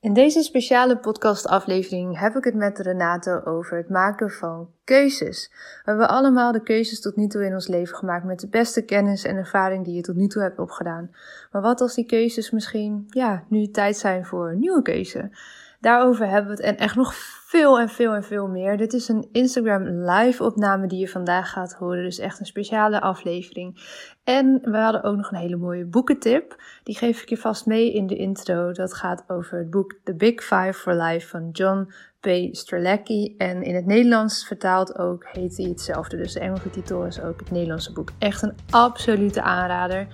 In deze speciale podcastaflevering heb ik het met Renate over het maken van keuzes. We hebben allemaal de keuzes tot nu toe in ons leven gemaakt met de beste kennis en ervaring die je tot nu toe hebt opgedaan. Maar wat als die keuzes misschien, ja, nu tijd zijn voor een nieuwe keuze? Daarover hebben we het en echt nog veel en veel en veel meer. Dit is een Instagram live opname die je vandaag gaat horen. Dus echt een speciale aflevering. En we hadden ook nog een hele mooie boekentip. Die geef ik je vast mee in de intro. Dat gaat over het boek The Big Five for Life van John P. Strelacki. En in het Nederlands vertaald ook heet hij hetzelfde. Dus de Engelse titel is ook het Nederlandse boek. Echt een absolute aanrader.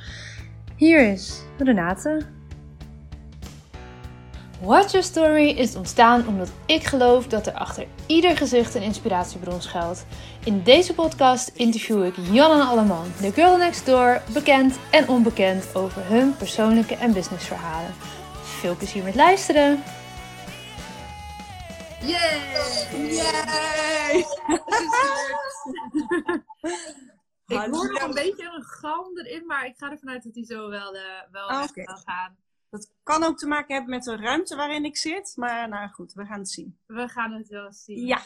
Hier is Renate. Watch Your Story is ontstaan omdat ik geloof dat er achter ieder gezicht een inspiratiebron schuilt. In deze podcast interview ik Jan en Alleman, de girl next door, bekend en onbekend over hun persoonlijke en businessverhalen. Veel plezier met luisteren! Yay! Yay! ik hoor nog een beetje een galm erin, maar ik ga ervan uit dat hij zo wel, uh, wel Ah, weg oké. kan gaan. Dat kan ook te maken hebben met de ruimte waarin ik zit. Maar nou goed, we gaan het zien. We gaan het wel zien. Ja,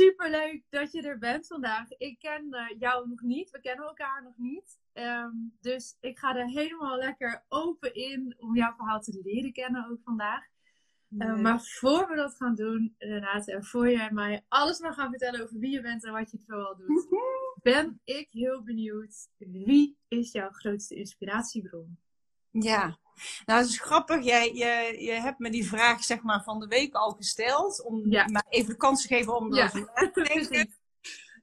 Superleuk dat je er bent vandaag. Ik ken eh, jou nog niet. We kennen elkaar nog niet. Ehm, dus ik ga er helemaal lekker open in om jouw verhaal te leren kennen ook vandaag. Eh, maar voor we dat gaan doen, Renate, en voor jij mij alles mag gaan vertellen over wie je bent en wat je zoal doet, ben ik heel benieuwd. Wie is jouw grootste inspiratiebron? ja. Nou, het is grappig. Jij, je, je hebt me die vraag zeg maar van de week al gesteld. Om Ja. mij even de kans te geven om Ja. erover na te denken.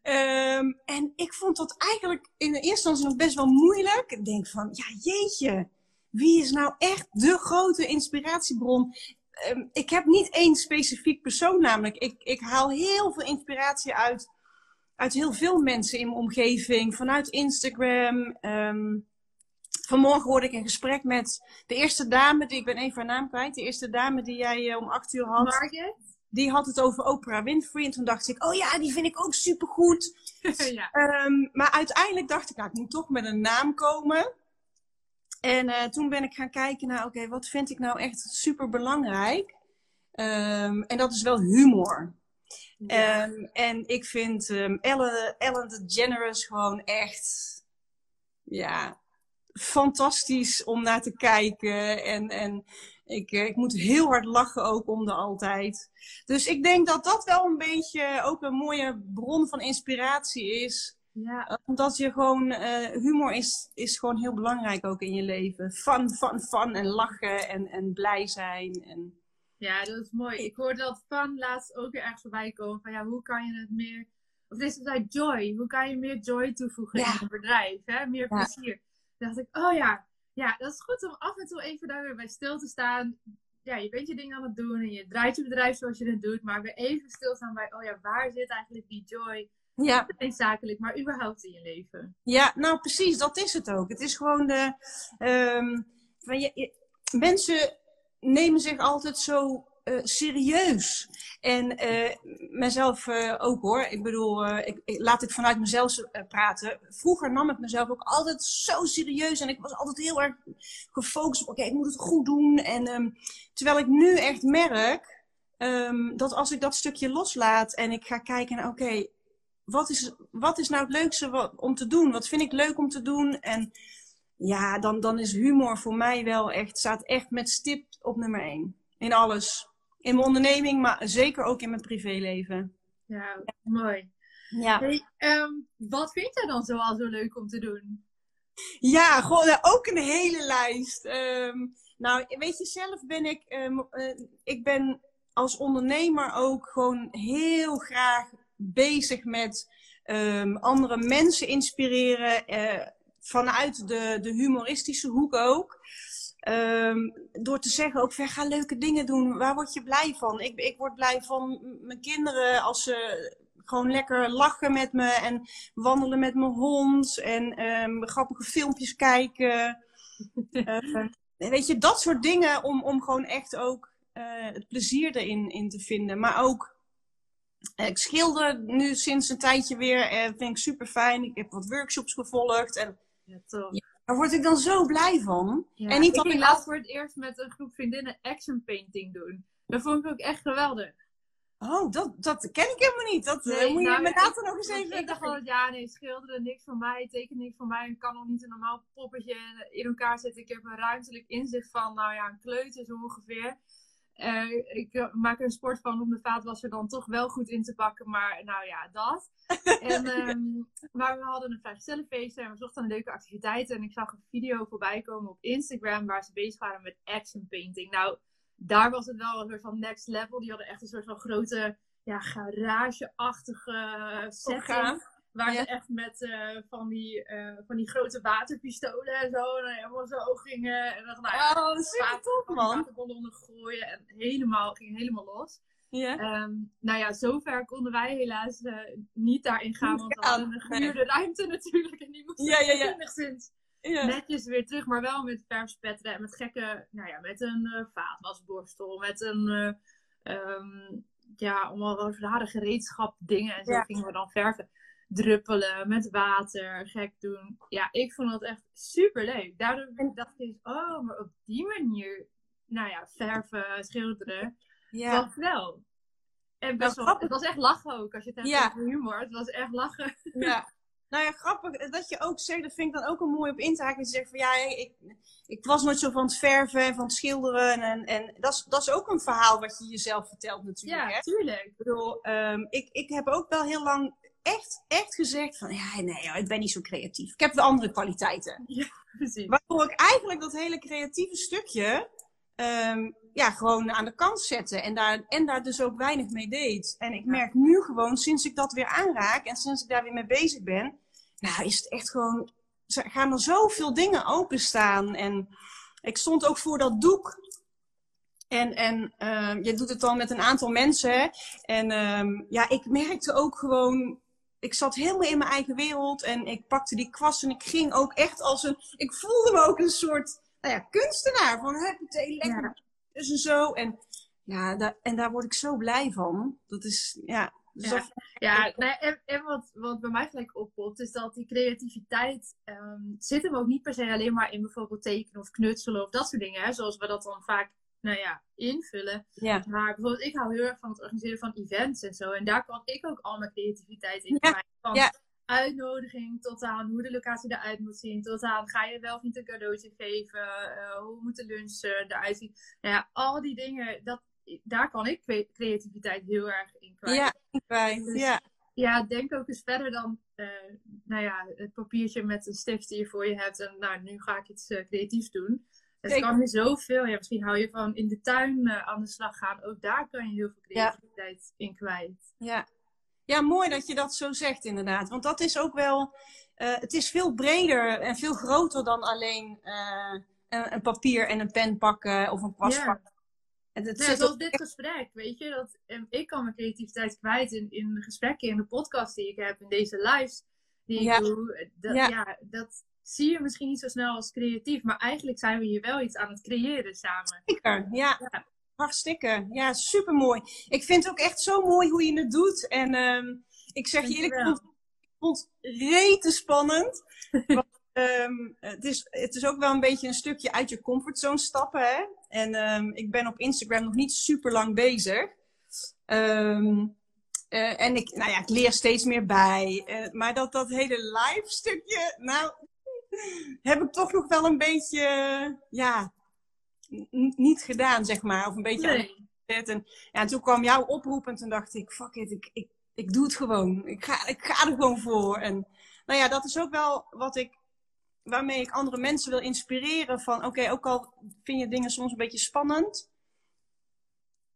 Ehm, en ik vond dat eigenlijk in de eerste instantie nog best wel moeilijk. Ik denk van, ja jeetje, wie is nou echt de grote inspiratiebron? Ehm, ik heb niet één specifiek persoon namelijk. Ik, ik haal heel veel inspiratie uit, uit heel veel mensen in mijn omgeving. Vanuit Instagram. Ehm, vanmorgen hoorde ik een gesprek met de eerste dame, die, ik ben even haar naam kwijt. De eerste dame die jij eh, om acht uur had Margaret? die had het over Oprah Winfrey. En toen dacht ik, oh ja, die vind ik ook supergoed. ja. Ehm maar uiteindelijk dacht ik, nou, ik moet toch met een naam komen. En eh, toen ben ik gaan kijken naar, oké, wat vind ik nou echt super belangrijk? Ehm, en dat is wel humor. Ehm, en ik vind Ellen, Ellen DeGeneres gewoon echt, ja, fantastisch om naar te kijken. En, en ik, eh, ik moet heel hard lachen ook om de altijd. Dus ik denk dat dat wel een beetje ook een mooie bron van inspiratie is. ja. Omdat je gewoon, eh, humor is, is gewoon heel belangrijk ook in je leven. Fun, fun, fun en lachen en, en blij zijn. En... Ja, dat is mooi. Ik hoorde dat van laatst ook weer ergens voorbij komen. Van ja, hoe kan je het meer... Of dit is het uit joy. Hoe kan je meer joy toevoegen Ja. in een bedrijf? Hè? Meer Ja. plezier. Dacht ik, oh ja. Ja, dat is goed om af en toe even daar weer bij stil te staan. Ja, je bent je dingen aan het doen. En je draait je bedrijf zoals je het doet. Maar weer even stilstaan bij, oh ja, waar zit eigenlijk die joy? Ja, Niet alleen zakelijk, maar überhaupt in je leven. ja, nou precies, dat is het ook. Het is gewoon de. ehm, van je, je- mensen nemen zich altijd zo eh, serieus. En eh, mezelf eh, ook hoor. Ik bedoel, ik, ik- laat ik vanuit mezelf praten. Vroeger nam ik mezelf ook altijd zo serieus. En ik was altijd heel erg gefocust op, oké, ik moet het goed doen. En ehm, terwijl ik nu echt merk ehm, dat als ik dat stukje loslaat en ik ga kijken naar, oké, wat, is, wat is nou het leukste om te doen? Wat vind ik leuk om te doen? En ja, dan, dan is humor voor mij wel echt, staat echt met stip op nummer één. In alles. In mijn onderneming, maar zeker ook in mijn privéleven. Ja, mooi. Ja, Hey, ehm, wat vind jij dan zoal zo leuk om te doen? ja gewoon eh, ook een hele lijst. Ehm, nou, weet je, zelf ben ik, ehm, eh, ik ben als ondernemer ook gewoon heel graag bezig met andere mensen inspireren. eh, vanuit de, de humoristische hoek ook. Ehm, door te zeggen ook, ga leuke dingen doen. Waar word je blij van? Ik, ik word blij van mijn kinderen als ze gewoon lekker lachen met me en wandelen met mijn hond en ehm, grappige filmpjes kijken. Eh, weet je, dat soort dingen om, om gewoon echt ook eh, het plezier erin in te vinden. Maar ook, eh, ik schilder nu sinds een tijdje weer, eh vind ik super fijn. Ik heb wat workshops gevolgd en Ja. Daar word ik dan zo blij van. Ja, En niet ik ging laatst voor het eerst met een groep vriendinnen action painting doen. Dat vond ik ook echt geweldig. Oh, dat, dat ken ik helemaal niet. Dat eh, Nee, moet je nou, me later nog eens even... ik dacht altijd, ja nee, schilderen niks voor mij, tekenen niks voor mij. Ik kan nog niet een normaal poppetje in elkaar zetten. Ik heb een ruimtelijk inzicht van, nou ja, een kleuter zo ongeveer. Eh, ik eh, maak er een sport van om de vaatwasser dan toch wel goed in te pakken. Maar nou ja, dat. en, ehm, maar we hadden een vrijgezellenfeest en we zochten een leuke activiteit. En ik zag een video voorbij komen op Instagram waar ze bezig waren met action painting. Nou, daar was het wel een soort van next level. Die hadden echt een soort van grote ja, garage-achtige setting. Waar Ja. ze echt met eh, van, die, eh, van die grote waterpistolen en zo. En dan helemaal zo gingen. En dan, nou ja, Oh, super water- die man. waterballonnen gooien. En helemaal, ging helemaal los. Ja. Ehm, nou ja, zover konden wij helaas eh, niet daarin gaan. Want we hadden een gehuurde ruimte natuurlijk. En die moesten Ja, ja, ja. enigszins netjes weer terug. Maar wel met verfspetteren en met gekke... Nou ja, met een eh, vaatwasborstel. Met een... ehm, ja, allemaal rare gereedschap dingen. En zo gingen we dan verven. Druppelen, met water, gek doen. Ja, ik vond dat echt super leuk. Daardoor dacht ik, oh, maar op die manier... Nou ja, verven, schilderen Ja. was wel. En Wel best wel, grappig. het was echt lachen ook, als je het hebt Ja. over humor. Het was echt lachen. Ja. Nou ja, grappig dat je ook zegt, dat vind ik dan ook een mooi op in te. Dat je zegt van ja, ik, ik was nooit zo van het verven en van het schilderen. En, en dat, is, dat is ook een verhaal wat je jezelf vertelt natuurlijk. Ja, hè? tuurlijk. Ik bedoel, ehm, ik, ik heb ook wel heel lang echt, echt gezegd van ja, nee, joh, ik ben niet zo creatief. Ik heb wel andere kwaliteiten. Precies. Waardoor ik eigenlijk dat hele creatieve stukje ehm, ja, gewoon aan de kant zette. En daar, en daar dus ook weinig mee deed. En ik merk nu gewoon, sinds ik dat weer aanraak en sinds ik daar weer mee bezig ben, nou is het echt gewoon, gaan er zoveel dingen openstaan. En ik stond ook voor dat doek. En, en ehm, je doet het dan met een aantal mensen. En ehm, ja, ik merkte ook gewoon. Ik zat helemaal in mijn eigen wereld. En ik pakte die kwast en ik ging ook echt als een. Ik voelde me ook een soort nou ja, kunstenaar. Van huppatee, lekker. Ja. Dus en zo. En, ja, daar, en daar word ik zo blij van. Dat is. Ja, dus Ja. dat- Ja, nou ja, en, en wat, wat bij mij gelijk oppopt, is dat die creativiteit ehm, zit hem ook niet per se alleen maar in bijvoorbeeld tekenen of knutselen of dat soort dingen. Hè, zoals we dat dan vaak nou ja, invullen. ja. Maar bijvoorbeeld, ik hou heel erg van het organiseren van events en zo. En daar kan ik ook al mijn creativiteit in kwijt. Van ja. uitnodiging tot aan hoe de locatie eruit moet zien. Tot aan ga je wel of niet een cadeautje geven. eh, hoe moet de lunch eh, eruit zien. Nou ja, al die dingen, dat, daar kan ik cre- creativiteit heel erg in kwijt. Ja, kwijt. Dus- ja. Ja, denk ook eens verder dan eh, nou ja, het papiertje met een stift die je voor je hebt. En nou, nu ga ik iets creatiefs doen. Het Zeker. kan je zoveel. Ja, misschien hou je van in de tuin eh, aan de slag gaan. Ook daar kan je heel veel Ja. creativiteit in kwijt. Ja. ja, mooi dat je dat zo zegt inderdaad. Want dat is ook wel, eh, het is veel breder en veel groter dan alleen eh, een, een papier en een pen pakken of een kwast pakken. En het zit zoals dit gesprek, weet je. Dat, ik kan mijn creativiteit kwijt in, in de gesprekken, in de podcast die ik heb, in deze lives die ik Ja. doe. Dat, Ja. ja. dat zie je misschien niet zo snel als creatief. Maar eigenlijk zijn we hier wel iets aan het creëren samen. Zeker, ja. Ja. Hartstikke. Ja, supermooi. Ik vind het ook echt zo mooi hoe je het doet. En ehm, ik zeg je eerlijk, ik vond, ik vond het rete spannend. Want, ehm, het, is, het is ook wel een beetje een stukje uit je comfortzone stappen. Hè? En ehm, ik ben op Instagram nog niet super lang bezig. Eh, en ik, nou ja, ik leer steeds meer bij. Eh, maar dat, dat hele live stukje, nou, heb ik toch nog wel een beetje, ja, n- niet gedaan, zeg maar. Of een beetje Nee. En, ja, en toen kwam jouw oproep en toen dacht ik, fuck it, ik, ik, ik doe het gewoon. Ik ga, ik ga er gewoon voor. En nou ja, dat is ook wel wat ik, waarmee ik andere mensen wil inspireren. Van oké, ook al vind je dingen soms een beetje spannend.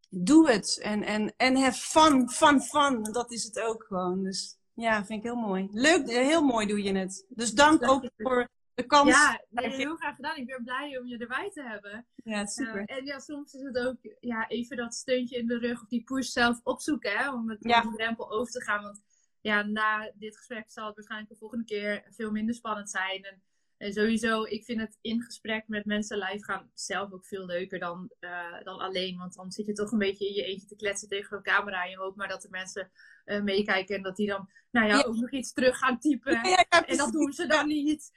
Doe het. En, en, en have fun, fun, fun. Dat is het ook gewoon. Dus ja, vind ik heel mooi. Leuk, eh, heel mooi doe je het. Dus dank ook voor de kans. Ja, nee, heel graag gedaan. Ik ben blij om je erbij te hebben. Ja, super. Eh, en ja, soms is het ook ja, even dat steuntje in de rug of die push zelf opzoeken. Hè, om het Ja. die drempel over te gaan. Want ja, na dit gesprek zal het waarschijnlijk de volgende keer veel minder spannend zijn. En En sowieso, ik vind het in gesprek met mensen live gaan zelf ook veel leuker dan, uh, dan alleen. Want dan zit je toch een beetje in je eentje te kletsen tegen een camera. En je hoopt maar dat de mensen uh, meekijken en dat die dan, nou ja, ook nog iets terug gaan typen. Ja, en dat doen ze dan niet.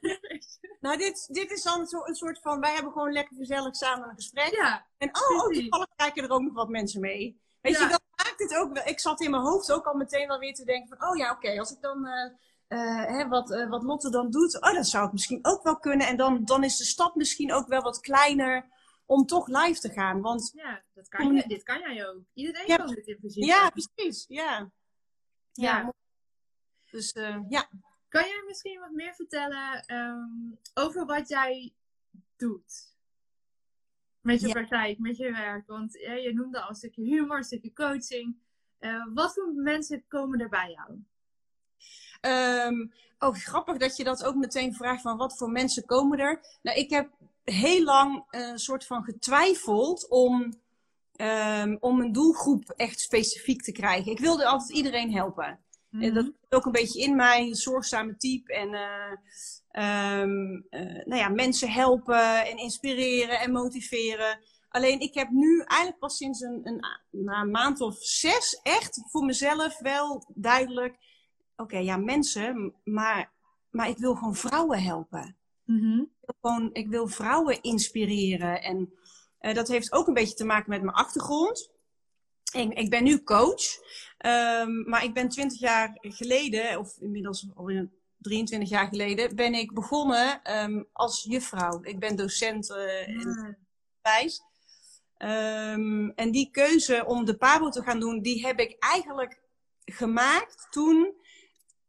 nou, dit, dit is dan zo een soort van, wij hebben gewoon lekker gezellig samen een gesprek. Ja, en oh, oh toevallig kijken er ook nog wat mensen mee. Weet je, dat maakt het ook wel. Ik zat in mijn hoofd ook al meteen wel weer te denken van, oh ja, oké, als ik dan... Uh, uh, hè, wat, uh, wat Lotte dan doet, oh, dat zou ik misschien ook wel kunnen. En dan, dan is de stap misschien ook wel wat kleiner om toch live te gaan. Want, ja, dat kan je, dit kan jij ook. Iedereen ja, kan dit in principe. Ja, precies. Ja. Ja. ja. Dus uh, ja. Kan jij misschien wat meer vertellen um, over wat jij doet? Met je ja. praktijk, met je werk. Want je noemde al een stukje humor, een stukje coaching. wat voor mensen komen er bij jou? Um, oh, grappig dat je dat ook meteen vraagt van wat voor mensen komen er. Nou, ik heb heel lang een soort van getwijfeld om, um, om een doelgroep echt specifiek te krijgen. Ik wilde altijd iedereen helpen. Mm -hmm. Dat zit ook een beetje in mij, een zorgzame type. En uh, um, uh, nou ja, mensen helpen en inspireren en motiveren. Alleen ik heb nu eigenlijk pas sinds een, een, een maand of zes echt voor mezelf wel duidelijk oké, ja, mensen, maar, maar ik wil gewoon vrouwen helpen. Mm-hmm. ik, wil gewoon, ik wil vrouwen inspireren. En uh, dat heeft ook een beetje te maken met mijn achtergrond. Ik, ik ben nu coach, um, maar ik ben 20 jaar geleden, of inmiddels alweer 23 jaar geleden, ben ik begonnen um, als juffrouw. Ik ben docent uh, in wijs. Um, en die keuze om de Pabo te gaan doen, die heb ik eigenlijk gemaakt toen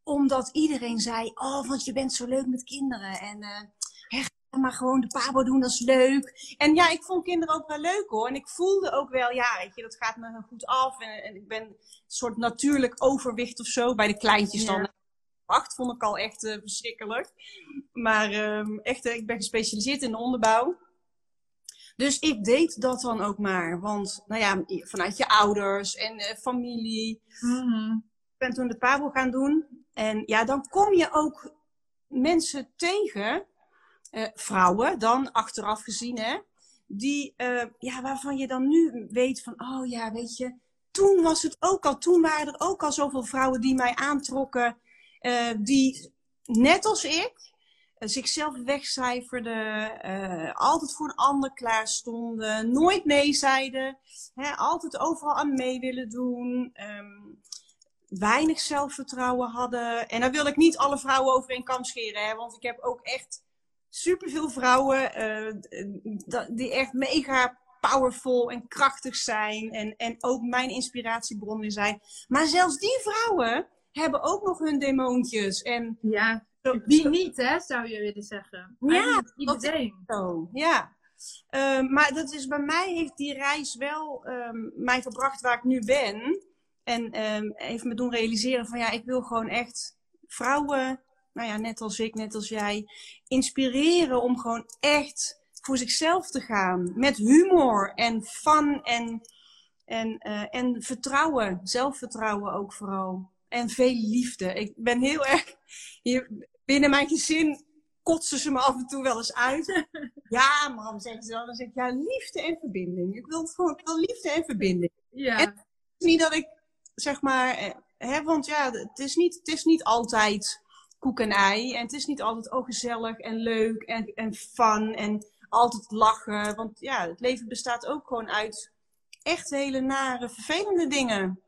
omdat iedereen zei, oh, want je bent zo leuk met kinderen. En uh, ga maar gewoon de pabo doen, dat is leuk. En ja, ik vond kinderen ook wel leuk hoor. En ik voelde ook wel, ja, weet je, dat gaat me goed af. En, en ik ben een soort natuurlijk overwicht of zo. Bij de kleintjes dan. Acht vond ik al echt uh, verschrikkelijk. Maar um, echt, uh, ik ben gespecialiseerd in de onderbouw. Dus ik deed dat dan ook maar. Want, nou ja, vanuit je ouders en uh, familie. Mm -hmm. Ik ben toen de pabo gaan doen. En ja, dan kom je ook mensen tegen, uh, vrouwen dan achteraf gezien, hè, die, uh, ja, waarvan je dan nu weet van, oh ja, weet je, toen was het ook al, toen waren er ook al zoveel vrouwen die mij aantrokken, uh, die net als ik zichzelf wegcijferden, altijd voor een ander klaar stonden, nooit nee zeiden, hè, altijd overal aan mee willen doen. Um, weinig zelfvertrouwen hadden. En daar wil ik niet alle vrouwen over een kam scheren, hè, want ik heb ook echt superveel vrouwen uh, die echt mega powerful en krachtig zijn en, en ook mijn inspiratiebronnen zijn. Maar zelfs die vrouwen hebben ook nog hun demoontjes. En ja, wie niet, hè, zou je willen zeggen. Ja, iedereen. Zo, ja. Uh, maar dat is bij mij heeft die reis wel um, mij gebracht waar ik nu ben. En um, even me doen realiseren van ja, ik wil gewoon echt vrouwen, nou ja, net als ik, net als jij, inspireren om gewoon echt voor zichzelf te gaan. Met humor en fun en, en, uh, en vertrouwen, zelfvertrouwen ook vooral. En veel liefde. Ik ben heel erg, hier, binnen mijn gezin kotsen ze me af en toe wel eens uit. ja, mam, zeggen ze dan. Dan zeg ik, ja, liefde en verbinding. Ik wil gewoon wil liefde en verbinding. Ja. En niet dat ik zeg maar, eh, hè, want ja, het is, niet, het is niet altijd koek en ei. En het is niet altijd ook gezellig en leuk en, en fun en altijd lachen. Want ja, het leven bestaat ook gewoon uit echt hele nare, vervelende dingen.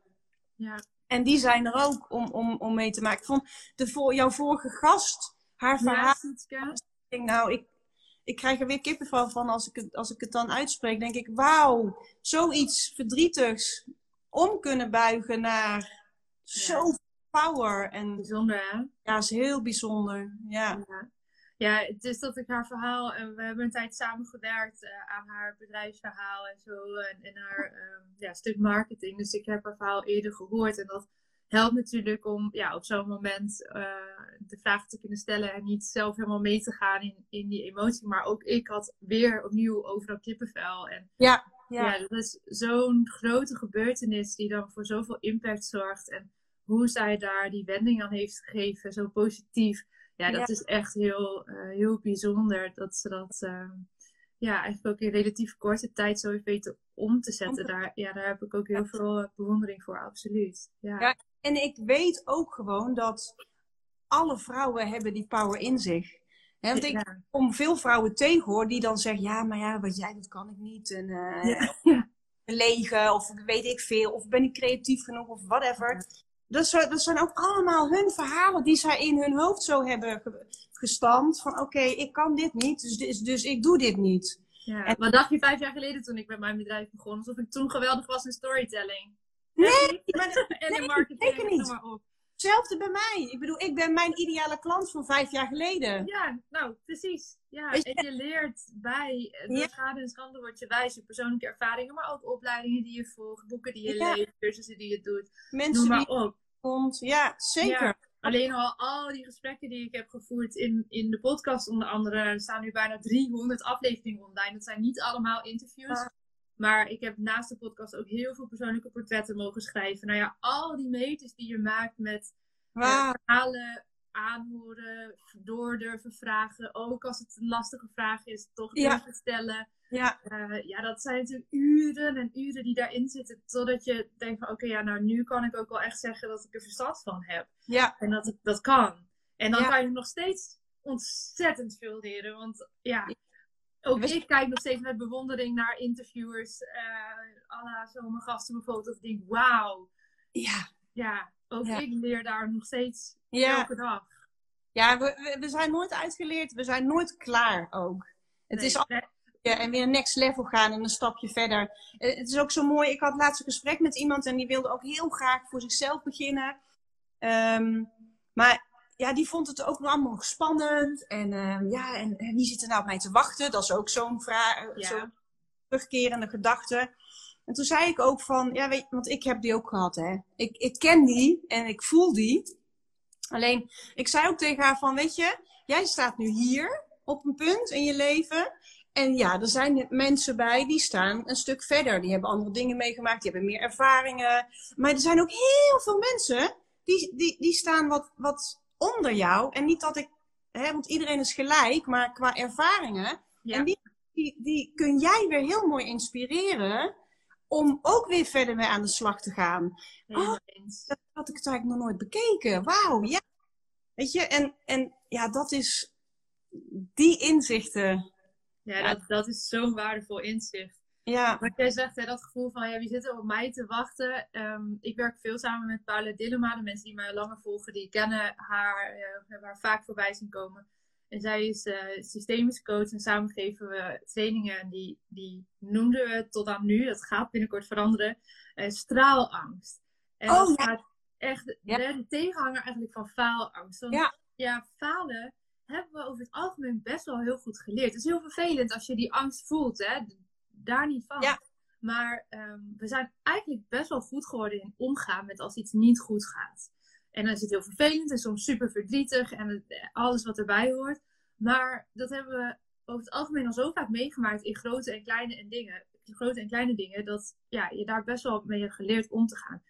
Ja. En die zijn er ook om, om, om mee te maken. Ik vond de, voor, jouw vorige gast, haar verhaal. Ja, nou, ik, ik krijg er weer kippenvel van als ik, het, als ik het dan uitspreek. Denk ik, wauw, zoiets verdrietigs om kunnen buigen naar zoveel power. En, bijzonder, hè? Ja, is heel bijzonder. Ja. ja. Ja, het is dat ik haar verhaal, en we hebben een tijd samen gewerkt uh, aan haar bedrijfsverhaal en zo, en, en haar um, ja, stuk marketing. Dus ik heb haar verhaal eerder gehoord en dat helpt natuurlijk om ja, op zo'n moment uh, de vraag te kunnen stellen en niet zelf helemaal mee te gaan in, in die emotie. Maar ook ik had weer opnieuw overal kippenvel. En ja. Ja, dat is zo'n grote gebeurtenis die dan voor zoveel impact zorgt. En hoe zij daar die wending aan heeft gegeven, zo positief. Ja, dat is echt heel, heel bijzonder dat ze dat ja, eigenlijk ook in relatief korte tijd zo heeft weten om te zetten. Daar, ja, daar heb ik ook heel veel bewondering voor, absoluut. Ja. ja, en ik weet ook gewoon dat alle vrouwen hebben die power in zich. He, want ik kom veel vrouwen tegen hoor, die dan zeggen, ja, maar ja, wat jij doet kan ik niet. En, uh, ja. Legen, of weet ik veel, of ben ik creatief genoeg, of whatever. Dat, dat zijn ook allemaal hun verhalen die zij in hun hoofd zo hebben gestampt. Van oké, ik kan dit niet, dus, dus, dus ik doe dit niet. Ja. En, wat dacht je vijf jaar geleden toen ik met mijn bedrijf begon? Alsof ik toen geweldig was in storytelling. Nee, maar, en in marketing, zeker niet. Maar op. Hetzelfde bij mij. Ik bedoel, ik ben mijn ideale klant van vijf jaar geleden. Ja, nou, precies. Ja, en je leert bij, door ja. schade en schande word je wijs, je persoonlijke ervaringen, maar ook opleidingen die je volgt, boeken die je leest, cursussen die je doet. Mensen maar die op. Komt. Ja, zeker. Alleen al al die gesprekken die ik heb gevoerd in, in de podcast onder andere, er staan nu bijna 300 afleveringen online. Dat zijn niet allemaal interviews. Maar ik heb naast de podcast ook heel veel persoonlijke portretten mogen schrijven. Nou ja, al die meters die je maakt met wow. verhalen aanhoren, door durven vragen. Ook als het een lastige vraag is, toch durven stellen. Ja. Uh, ja, dat zijn natuurlijk uren en uren die daarin zitten. Totdat je denkt van oké, ja, nou nu kan ik ook wel echt zeggen dat ik er verstand van heb. Ja. En dat ik dat kan. En dan kan je nog steeds ontzettend veel leren. Want ja, ook ik kijk nog steeds met bewondering naar interviewers. Uh, alle zomergasten bijvoorbeeld. Of denk, wauw. Ja. Ja, ook ik leer daar nog steeds elke dag. Ja, we, we zijn nooit uitgeleerd. We zijn nooit klaar ook. Het is altijd ja, en weer next level gaan en een stapje verder. Eh, het is ook zo mooi. Ik had laatst een gesprek met iemand en die wilde ook heel graag voor zichzelf beginnen. Um, maar ja, die vond het ook allemaal spannend. En uh, ja, en, wie zit er nou op mij te wachten? Dat is ook zo'n vraag, ja. zo'n terugkerende gedachte. En toen zei ik ook van, ja, weet je, want ik heb die ook gehad, hè. Ik, ik ken die en ik voel die. Alleen, ik zei ook tegen haar van, weet je, jij staat nu hier op een punt in je leven. En ja, er zijn mensen bij die staan een stuk verder. Die hebben andere dingen meegemaakt, die hebben meer ervaringen. Maar er zijn ook heel veel mensen die, die, die staan wat, wat onder jou. En niet dat ik, hè, want iedereen is gelijk, maar qua ervaringen. Ja. En die, die, die kun jij weer heel mooi inspireren om ook weer verder mee aan de slag te gaan. Oh, dat had ik het eigenlijk nog nooit bekeken. Wauw, ja. Weet je, en, en ja, dat is die inzichten. Ja, Dat, dat is zo'n waardevol inzicht. Ja. Wat jij zegt, hè, dat gevoel van ja, wie zit er op mij te wachten? Ehm, ik werk veel samen met Paula Dillema. De mensen die mij langer volgen, die kennen haar, uh, hebben haar vaak voorbij zien komen. En zij is uh, systemisch coach en samen geven we trainingen. En die, die noemden we tot aan nu, dat gaat binnenkort veranderen, uh, straalangst. En oh, dat ja. gaat echt de, tegenhanger eigenlijk van faalangst. Want, ja. ja, falen hebben we over het algemeen best wel heel goed geleerd. Het is heel vervelend als je die angst voelt, hè? Daar niet van. Ja. Maar um, we zijn eigenlijk best wel goed geworden in omgaan met als iets niet goed gaat. En dan is het heel vervelend en soms super verdrietig en alles wat erbij hoort. Maar dat hebben we over het algemeen al zo vaak meegemaakt in grote en kleine en dingen. Grote en kleine dingen, dat ja, je daar best wel mee hebt geleerd om te gaan.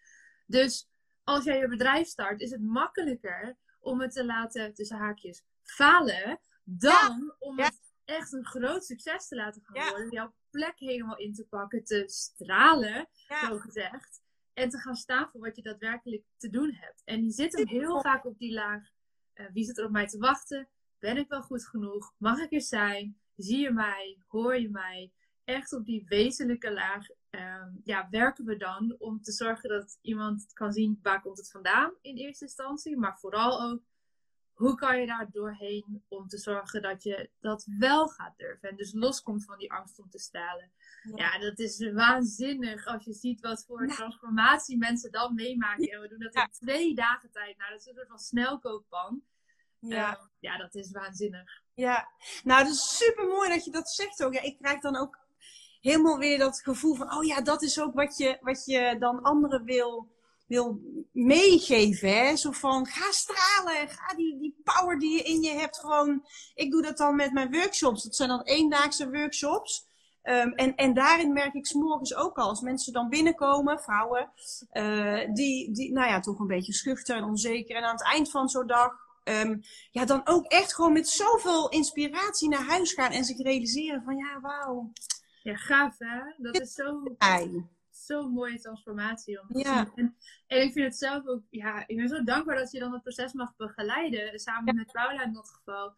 Dus als jij je bedrijf start, is het makkelijker om het te laten, tussen haakjes, falen. Dan om het echt een groot succes te laten gaan worden. Jouw plek helemaal in te pakken, te stralen, zo gezegd. En te gaan staan voor wat je daadwerkelijk te doen hebt. En die zitten heel vaak op die laag. Uh, wie zit er op mij te wachten? Ben ik wel goed genoeg? Mag ik er zijn? Zie je mij? Hoor je mij? Echt op die wezenlijke laag ehm, ja, werken we dan om te zorgen dat iemand kan zien waar komt het vandaan in eerste instantie. Maar vooral ook hoe kan je daar doorheen om te zorgen dat je dat wel gaat durven en dus loskomt van die angst om te stralen. Ja, dat is waanzinnig als je ziet wat voor transformatie mensen dan meemaken. En we doen dat in twee dagen tijd. Nou, dat is een soort van snelkookpan. Ja. Uh, ja, dat is waanzinnig. Ja, nou, het is super mooi dat je dat zegt ook. Ja, ik krijg dan ook helemaal weer dat gevoel van, oh ja, dat is ook wat je, wat je dan anderen wil wil meegeven. Hè? Zo van, ga stralen, ga die, die power die je in je hebt gewoon... Ik doe dat dan met mijn workshops. Dat zijn dan eendaagse workshops. Um, en, en daarin merk ik s morgens ook al, als mensen dan binnenkomen, vrouwen, uh, die, die, nou ja, toch een beetje schuchter en onzeker. En aan het eind van zo'n dag ehm, ja, dan ook echt gewoon met zoveel inspiratie naar huis gaan en zich realiseren van ja, wauw. Ja, gaaf hè? Dat is zo, zo'n mooie transformatie om te Ja. zien. En, en ik vind het zelf ook, ja, ik ben zo dankbaar dat je dan het proces mag begeleiden, samen met Paula in dat geval.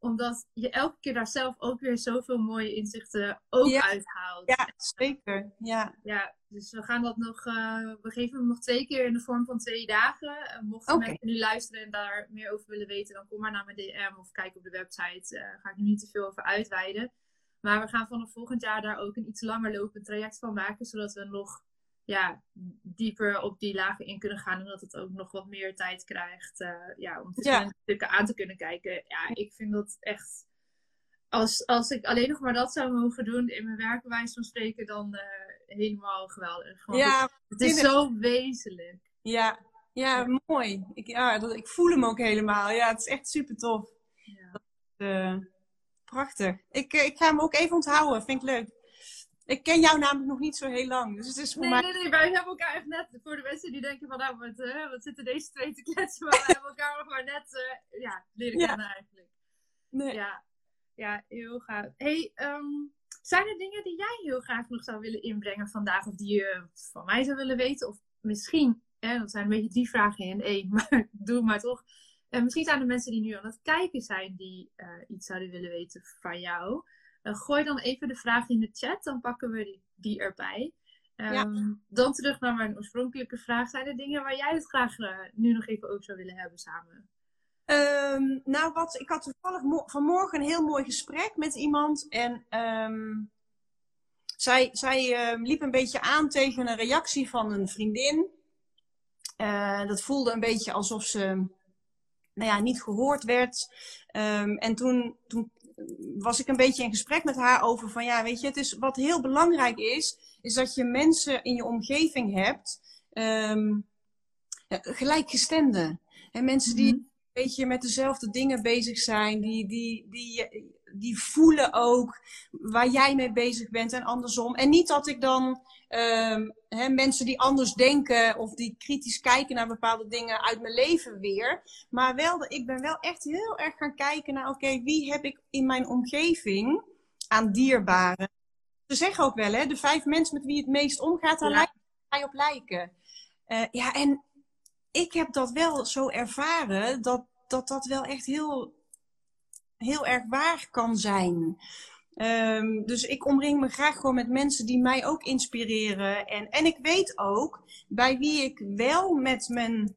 Omdat je elke keer daar zelf ook weer zoveel mooie inzichten ook Ja. uithaalt. Ja, zeker. Ja. Ja, dus we gaan dat nog, eh, we geven hem nog twee keer in de vorm van twee dagen. En mochten Oké. mensen nu luisteren en daar meer over willen weten, dan kom maar naar mijn DM of kijk op de website. Daar ga ik nu niet te veel over uitweiden. Maar we gaan vanaf volgend jaar daar ook een iets langer lopend traject van maken, zodat we nog ja, dieper op die lagen in kunnen gaan en dat het ook nog wat meer tijd krijgt eh, ja, om verschillende stukken aan te kunnen kijken. Ja, ik vind dat echt als, als ik alleen nog maar dat zou mogen doen in mijn werk, bij wijze van spreken, dan eh, helemaal geweldig. Want Ja, het is zo wezenlijk. ja, ja, mooi. Ik, ja, dat, ik voel hem ook helemaal. Ja, het is echt super tof. Ja. Eh, prachtig. Ik, eh, ik ga hem ook even onthouden. Vind ik leuk. Ik ken jou namelijk nog niet zo heel lang. Dus het is voor Nee, mij... nee, nee, wij hebben elkaar echt net, voor de mensen die denken van, nou, wat, eh, wat zitten deze twee te kletsen, maar we hebben elkaar nog maar net, eh, ja, leren Ja. kennen eigenlijk. Nee. Ja, ja heel gaaf. Hey, ehm, zijn er dingen die jij heel graag nog zou willen inbrengen vandaag, of die je van mij zou willen weten? Of misschien, hè, dat zijn een beetje drie vragen in één, maar doe maar toch. En misschien zijn er mensen die nu aan het kijken zijn die eh, iets zouden willen weten van jou. Eh, gooi dan even de vraag in de chat, dan pakken we die, die erbij. Ja. Ehm, Dan terug naar mijn oorspronkelijke vraag. Zijn er dingen waar jij het graag eh, nu nog even over zou willen hebben samen? Ehm, nou, wat, ik had toevallig mo- vanmorgen een heel mooi gesprek met iemand. En ehm, zij, zij liep een beetje aan tegen een reactie van een vriendin. Dat voelde een beetje alsof ze nou ja, niet gehoord werd. Ehm, en toen, toen was ik een beetje in gesprek met haar over van ja, weet je, het is, wat heel belangrijk is, is dat je mensen in je omgeving hebt, ja, gelijkgestemden. En mensen die Mhm. een beetje met dezelfde dingen bezig zijn, die, die, die, die voelen ook waar jij mee bezig bent en andersom. En niet dat ik dan ehm, hè, mensen die anders denken of die kritisch kijken naar bepaalde dingen uit mijn leven weer. Maar wel, ik ben wel echt heel erg gaan kijken naar, oké, wie heb ik in mijn omgeving aan dierbaren? Ze zeggen ook wel, hè, de vijf mensen met wie het meest omgaat, daar Ja. lijkt mij op lijken. Eh, ja, en ik heb dat wel zo ervaren, dat dat, dat wel echt heel, heel erg waar kan zijn. Ehm, dus ik omring me graag gewoon met mensen die mij ook inspireren. En, en ik weet ook bij wie ik wel met mijn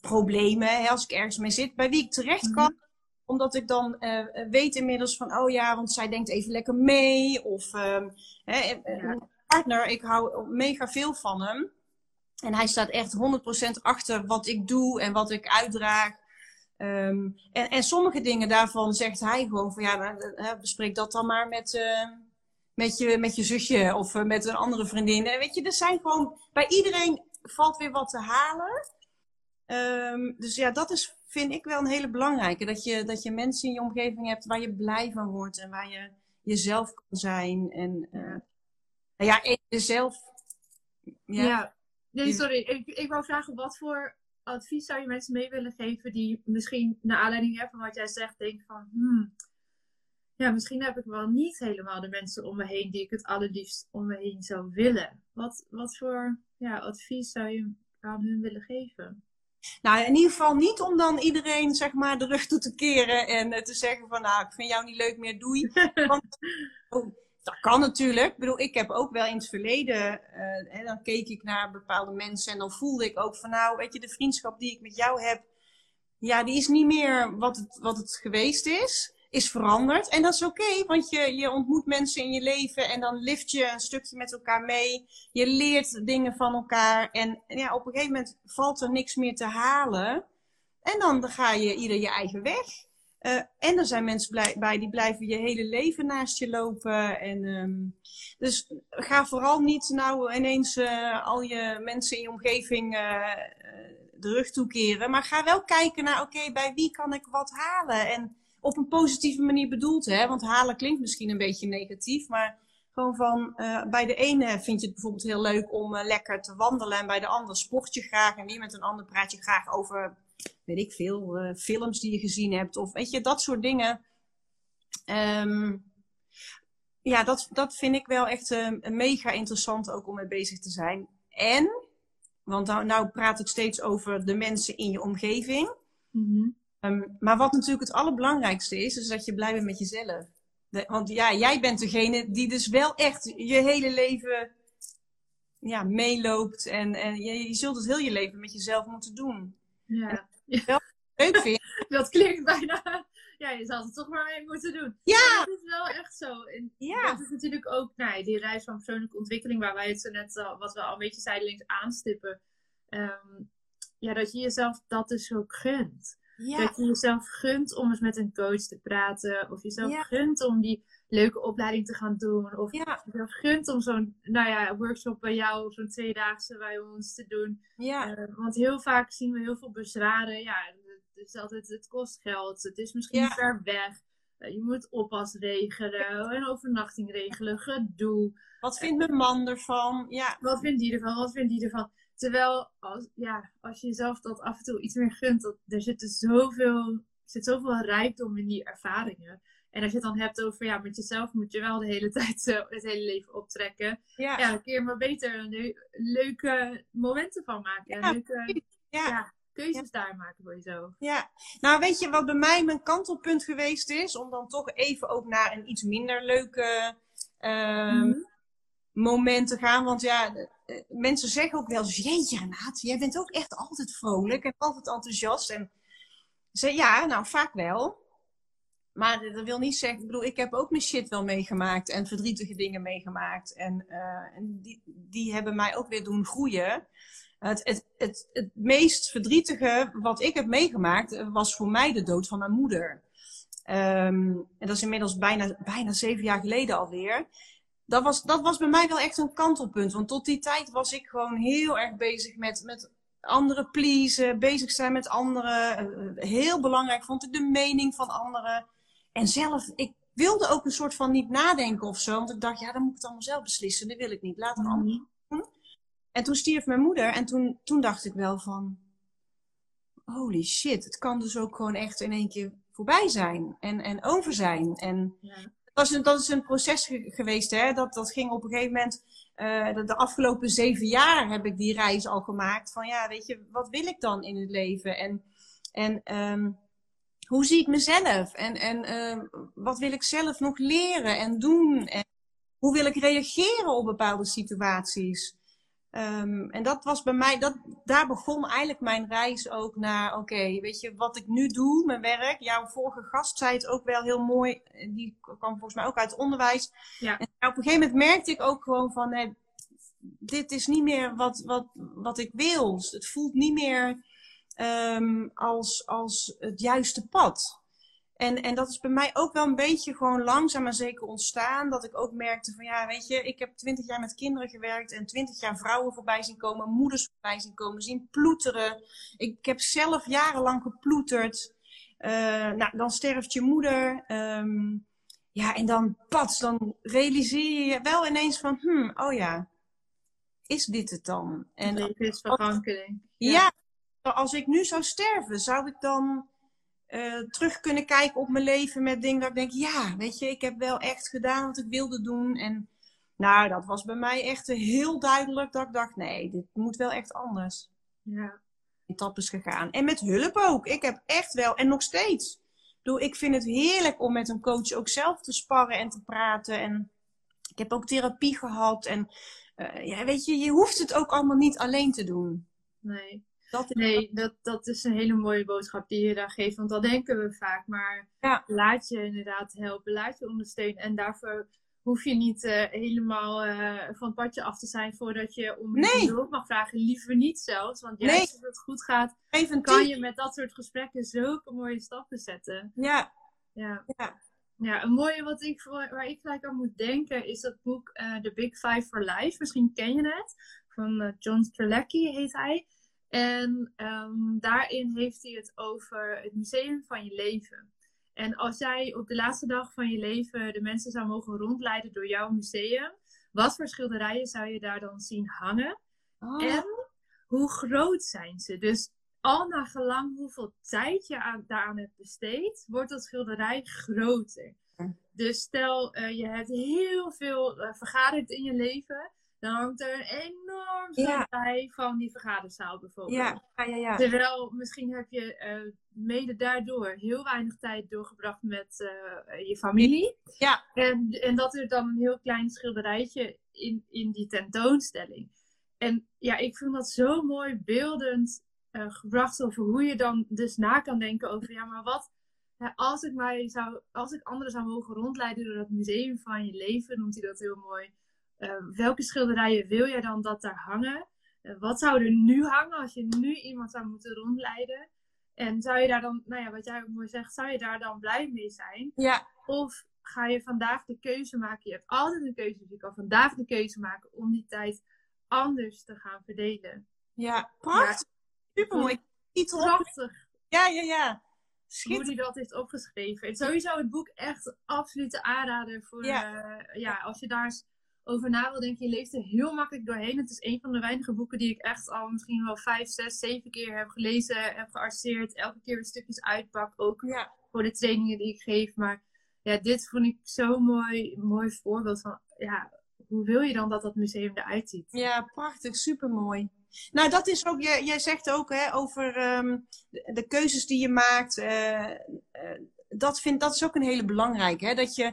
problemen, als ik ergens mee zit, bij wie ik terecht kan. Omdat ik dan eh, weet inmiddels van, oh ja, want zij denkt even lekker mee. Of ehm, hè, eh, Ja. partner, ik hou mega veel van hem. En hij staat echt 100% achter wat ik doe en wat ik uitdraag. Ehm, en, en sommige dingen daarvan zegt hij gewoon van ja, nou, eh, bespreek dat dan maar met, eh, met, je, met je zusje of eh, met een andere vriendin. En weet je, er zijn gewoon bij iedereen valt weer wat te halen. Ehm, dus ja, dat is, vind ik wel een hele belangrijke. Dat je, dat je mensen in je omgeving hebt waar je blij van wordt en waar je jezelf kan zijn. En eh, nou ja, jezelf. Ja. Ja. Nee, sorry. Ik, ik wou vragen, wat voor advies zou je mensen mee willen geven die misschien naar aanleiding van wat jij zegt, denken van, hmm, ja, misschien heb ik wel niet helemaal de mensen om me heen die ik het allerliefst om me heen zou willen. Wat, wat voor ja, advies zou je aan hun willen geven? Nou, in ieder geval niet om dan iedereen zeg maar de rug toe te keren en eh, te zeggen van nou, ik vind jou niet leuk meer, doei. Want oh, dat kan natuurlijk. Ik bedoel, ik heb ook wel in het verleden, eh, hè, dan keek ik naar bepaalde mensen en dan voelde ik ook van nou, weet je, de vriendschap die ik met jou heb, ja, die is niet meer wat het, wat het geweest is. Is veranderd. En dat is oké, want je, je ontmoet mensen in je leven en dan lift je een stukje met elkaar mee. Je leert dingen van elkaar. En, en ja, op een gegeven moment valt er niks meer te halen. En dan ga je ieder je eigen weg. Eh, en er zijn mensen bij die blijven je hele leven naast je lopen. En, ehm, dus ga vooral niet nou ineens eh, al je mensen in je omgeving eh, de rug toekeren. Maar ga wel kijken naar, oké, bij wie kan ik wat halen? En op een positieve manier bedoeld, hè? Want halen klinkt misschien een beetje negatief, maar gewoon van, bij de ene vind je het bijvoorbeeld heel leuk om lekker te wandelen en bij de ander sport je graag en weer met een ander praat je graag over weet ik veel, eh, films die je gezien hebt. Of weet je, dat soort dingen. Ehm, ja, dat, dat vind ik wel echt uh, mega interessant ook om mee bezig te zijn. En, want nou, nou praat het steeds over de mensen in je omgeving. Mhm. Ehm, maar wat natuurlijk het allerbelangrijkste is, is dat je blij bent met jezelf. De- want ja, jij bent degene die dus wel echt je hele leven ja, meeloopt. En, en je, je zult het heel je leven met jezelf moeten doen. Ja. Leuk vind je? Dat klinkt bijna. Ja, je zal het toch maar mee moeten doen. Ja! Dat is wel echt zo. En Ja. dat is natuurlijk ook nou, die reis van persoonlijke ontwikkeling, waar wij het zo net al, wat we al een beetje zijdelings aanstippen. Ehm, ja, dat je jezelf dat dus ook gunt. Ja, Dat je jezelf gunt om eens met een coach te praten. Of jezelf Ja. gunt om die leuke opleiding te gaan doen. Of ja, jezelf gunt om zo'n nou ja, workshop bij jou of zo'n tweedaagse bij ons te doen. ja, Eh, want heel vaak zien we heel veel bezwaren. Ja, het is altijd, het kost geld. Het is misschien Ja. ver weg. Eh, je moet oppas regelen, een overnachting regelen, gedoe. Wat vindt mijn man ervan? Ja, Wat vindt die ervan? Wat vindt die ervan? Terwijl, als, ja, als je jezelf dat af en toe iets meer gunt, dat, er zit dus zoveel, zit zoveel rijkdom in die ervaringen. En als je het dan hebt over, ja, met jezelf moet je wel de hele tijd zo het hele leven optrekken. ja, Ja, dan kun je maar beter leu- leuke momenten van maken. En Ja, leuke ja. ja, keuzes daar maken voor jezelf. Ja, nou weet je wat bij mij mijn kantelpunt geweest is? Om dan toch even ook naar een iets minder leuke Mhm. moment te gaan. Want ja, eh, mensen zeggen ook wel eens, jeetje Renate, jij bent ook echt altijd vrolijk en altijd enthousiast. En ze, ja, nou vaak wel. Maar dat wil niet zeggen, ik bedoel, ik heb ook mijn shit wel meegemaakt en verdrietige dingen meegemaakt. En, eh, en die, die hebben mij ook weer doen groeien. Het, het, het, het meest verdrietige wat ik heb meegemaakt eh, was voor mij de dood van mijn moeder. Ehm, en dat is inmiddels bijna, bijna zeven jaar geleden alweer. Dat was, dat was bij mij wel echt een kantelpunt. Want tot die tijd was ik gewoon heel erg bezig met, met anderen pleasen, bezig zijn met anderen. Eh, heel belangrijk vond ik de mening van anderen. En zelf, ik wilde ook een soort van niet nadenken of zo. Want ik dacht, ja, dan moet ik het allemaal zelf beslissen. Dat wil ik niet. Laat een ander en toen stierf mijn moeder en toen, toen dacht ik wel van, holy shit, het kan dus ook gewoon echt in één keer voorbij zijn en, en over zijn. En Ja. dat is een, dat is een proces ge- geweest, hè. Dat, dat ging op een gegeven moment, eh, de, de afgelopen zeven jaar heb ik die reis al gemaakt. Van ja, weet je, wat wil ik dan in het leven? En, en ehm, hoe zie ik mezelf? En, en ehm, wat wil ik zelf nog leren en doen? En hoe wil ik reageren op bepaalde situaties? Ehm, en dat was bij mij, dat, daar begon eigenlijk mijn reis ook naar, oké, weet je, wat ik nu doe, mijn werk. Jouw vorige gast zei het ook wel heel mooi, die kwam volgens mij ook uit het onderwijs. Ja. En op een gegeven moment merkte ik ook gewoon van, nee, dit is niet meer wat, wat, wat ik wil. Het voelt niet meer ehm, als, als het juiste pad. En, en dat is bij mij ook wel een beetje gewoon langzaam maar zeker ontstaan. Dat ik ook merkte van ja, weet je, ik heb twintig jaar met kinderen gewerkt en twintig jaar vrouwen voorbij zien komen, moeders voorbij zien komen, zien ploeteren. Ik heb zelf jarenlang geploeterd. Eh, nou, dan sterft je moeder. ehm, ja, en dan pats, dan realiseer je wel ineens van, hmm, oh ja, is dit het dan? En leven is ja. Als ik nu zou sterven, zou ik dan eh, terug kunnen kijken op mijn leven met dingen dat ik denk, ja, weet je, ik heb wel echt gedaan wat ik wilde doen. En nou, dat was bij mij echt heel duidelijk dat ik dacht, nee, dit moet wel echt anders. Ja. Etappes gegaan. En met hulp ook. Ik heb echt wel, en nog steeds. Ik bedoel, ik vind het heerlijk om met een coach ook zelf te sparren en te praten. En ik heb ook therapie gehad. En eh, ja, weet je, je hoeft het ook allemaal niet alleen te doen. Nee. Dat Nee, dat, dat is een hele mooie boodschap die je daar geeft. Want dat denken we vaak. Maar Ja. laat je inderdaad helpen. Laat je ondersteunen. En daarvoor hoef je niet eh, helemaal eh, van het padje af te zijn voordat je om Nee. hulp mag vragen. Liever niet zelfs. Want juist Nee. als het goed gaat, even kan je met dat soort gesprekken zulke mooie stappen zetten. Ja, Ja. ja. Ja, een mooie wat ik, waar ik gelijk aan moet denken is dat boek eh The Big Five for Life. Misschien ken je het. Van John Strelacki heet hij. En ehm, daarin heeft hij het over het museum van je leven. En als jij op de laatste dag van je leven de mensen zou mogen rondleiden door jouw museum, wat voor schilderijen zou je daar dan zien hangen? Oh, En hoe groot zijn ze? Dus al naar gelang hoeveel tijd je aan, daaraan hebt besteed, wordt dat schilderij groter. Dus stel, uh, je hebt heel veel uh, vergaderd in je leven, dan hangt er een enorm ja. van die vergaderzaal bijvoorbeeld. Ja, ja, ja. Terwijl misschien heb je uh, mede daardoor heel weinig tijd doorgebracht met je familie. Ja. En, en dat er dan een heel klein schilderijtje in, in die tentoonstelling. En ja, ik vind dat zo mooi beeldend gebracht over hoe je dan dus na kan denken over, ja, maar wat als ik mij zou, als ik anderen zou mogen rondleiden door dat museum van je leven, noemt hij dat heel mooi. Uh, welke schilderijen wil jij dan dat daar hangen? Uh, wat zou er nu hangen als je nu iemand zou moeten rondleiden? En zou je daar dan, nou ja, wat jij ook mooi zegt, zou je daar dan blij mee zijn? Ja. Of ga je vandaag de keuze maken? Je hebt altijd een keuze, dus je kan vandaag de keuze maken om die tijd anders te gaan verdelen. Ja, prachtig. Ja, Super mooi. Prachtig. Ja, ja, ja hoe hij dat heeft opgeschreven. En sowieso het boek echt absolute aanrader voor, ja. Uh, ja, als je daar eens over na wil denken. Je leest er heel makkelijk doorheen. Het is een van de weinige boeken die ik echt al misschien wel vijf, zes, zeven keer heb gelezen, heb gearseerd. Elke keer weer stukjes uitpak, ook ja. voor de trainingen die ik geef. Maar ja, dit vond ik zo'n mooi, mooi voorbeeld van, ja, hoe wil je dan dat dat museum eruit ziet? Ja, prachtig, supermooi. Nou, dat is ook, jij, jij zegt ook hè, over um, de, de, keuzes die je maakt. Uh, uh, dat, vind, dat is ook een hele belangrijke. Hè? Dat, je,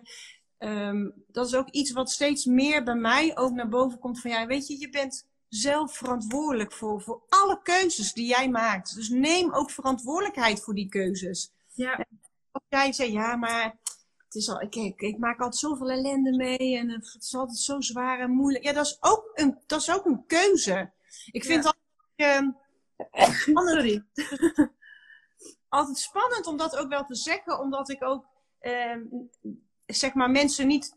um, dat is ook iets wat steeds meer bij mij ook naar boven komt. Van ja, weet je, je bent zelf verantwoordelijk voor, voor alle keuzes die jij maakt. Dus neem ook verantwoordelijkheid voor die keuzes. Ja. Als jij zegt, ja, maar het is al, ik, ik, ik, maak altijd zoveel ellende mee en het is altijd zo zwaar en moeilijk. Ja, dat is ook een, dat is ook een keuze. Ik vind ja. het uh, spannend. altijd spannend om dat ook wel te zeggen, omdat ik ook uh, zeg maar mensen niet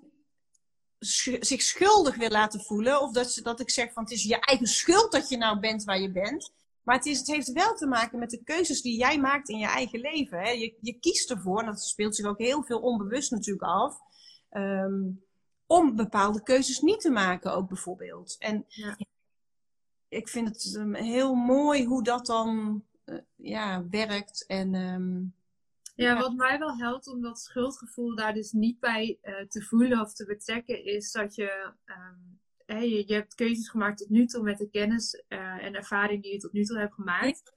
zich schuldig wil laten voelen. Of dat, ze, dat ik zeg van het is je eigen schuld dat je nou bent waar je bent. Maar het, is, het heeft wel te maken met de keuzes die jij maakt in je eigen leven. Hè. Je, je kiest ervoor, en dat speelt zich ook heel veel onbewust natuurlijk af. Um, om bepaalde keuzes niet te maken, ook bijvoorbeeld. En ja ik vind het um, heel mooi hoe dat dan uh, ja, werkt. En, um, ja, wat mij wel helpt om dat schuldgevoel daar dus niet bij uh, te voelen of te betrekken, is dat je, um, hey, je, je, hebt keuzes gemaakt tot nu toe met de kennis uh, en ervaring die je tot nu toe hebt gemaakt.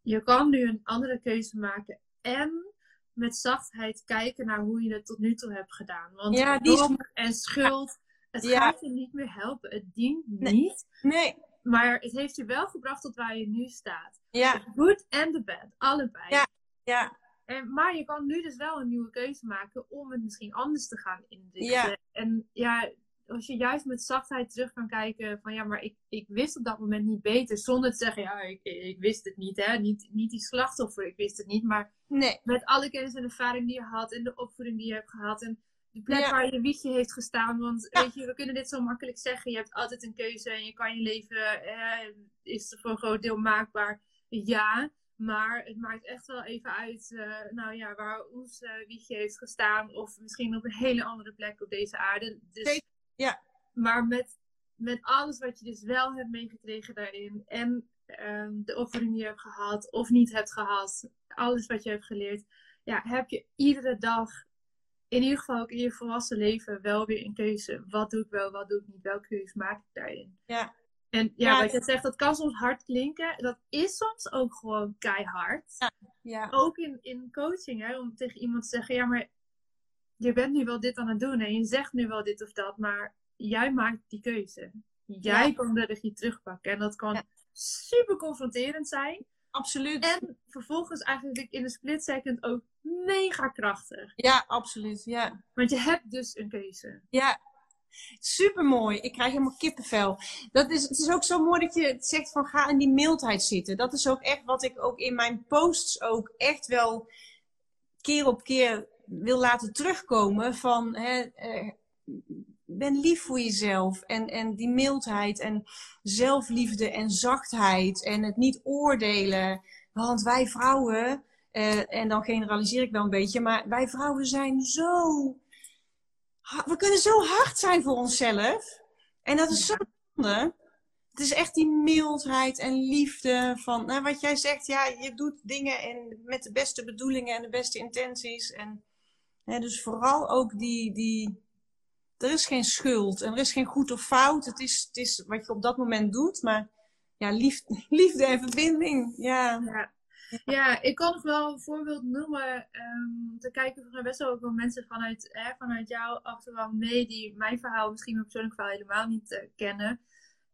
Je kan nu een andere keuze maken en met zachtheid kijken naar hoe je het tot nu toe hebt gedaan. Want ja, die... en schuld, het ja. gaat je niet meer helpen. Het dient niet. Nee. Maar het heeft je wel gebracht tot waar je nu staat. Ja. The good en the bad, allebei. Ja, ja. En, maar je kan nu dus wel een nieuwe keuze maken om het misschien anders te gaan inrichten. Ja. En ja, als je juist met zachtheid terug kan kijken van ja, maar ik, ik wist op dat moment niet beter. Zonder te zeggen, ja, ik, ik wist het niet. Hè? Niet, niet die slachtoffer, ik wist het niet. Maar nee. met alle kennis en ervaring die je had en de opvoeding die je hebt gehad. En de plek ja. waar je wiegje heeft gestaan. Want ja. weet je, we kunnen dit zo makkelijk zeggen. Je hebt altijd een keuze en je kan je leven, eh, is voor een groot deel maakbaar. Ja, maar het maakt echt wel even uit, uh, nou ja, waar ons uh, wiegje heeft gestaan. Of misschien op een hele andere plek op deze aarde. Dus, ja. Maar met, met alles wat je dus wel hebt meegekregen daarin. En um, de offering die je hebt gehad of niet hebt gehad. Alles wat je hebt geleerd. Ja, heb je iedere dag in ieder geval ook in je volwassen leven wel weer een keuze. Wat doe ik wel, wat doe ik niet? Welke keuze maak ik daarin? Ja. En ja, ja wat je zegt, dat kan soms hard klinken. Dat is soms ook gewoon keihard. Ja. ja. Ook in, in coaching, hè, om tegen iemand te zeggen: ja, maar je bent nu wel dit aan het doen en je zegt nu wel dit of dat, maar jij maakt die keuze. Jij ja. kan de regie terugpakken. En dat kan ja. super confronterend zijn. Absoluut. En vervolgens eigenlijk in een split second ook mega krachtig. Ja, absoluut. Ja. Want je hebt dus een keuze. Ja. Super mooi. Ik krijg helemaal kippenvel. Dat is, het is ook zo mooi dat je zegt van ga in die mildheid zitten. Dat is ook echt wat ik ook in mijn posts ook echt wel keer op keer wil laten terugkomen. Van hè, eh, ben lief voor jezelf. En, en die mildheid en zelfliefde en zachtheid. En het niet oordelen. Want wij vrouwen, uh, en dan generaliseer ik wel een beetje, maar wij vrouwen zijn zo. We kunnen zo hard zijn voor onszelf. En dat is zo zonde. het is echt die mildheid en liefde van nou, wat jij zegt. Ja, je doet dingen en met de beste bedoelingen en de beste intenties. En hè, dus vooral ook die, die. Er is geen schuld en er is geen goed of fout. Het is, het is wat je op dat moment doet. Maar ja, liefde, en verbinding. Ja. ja. Ja, ik kan nog wel een voorbeeld noemen. Um, te kijken van best wel ook wel mensen vanuit, vanuit jouw achtergrond mee die mijn verhaal, misschien mijn persoonlijk verhaal helemaal niet uh, kennen.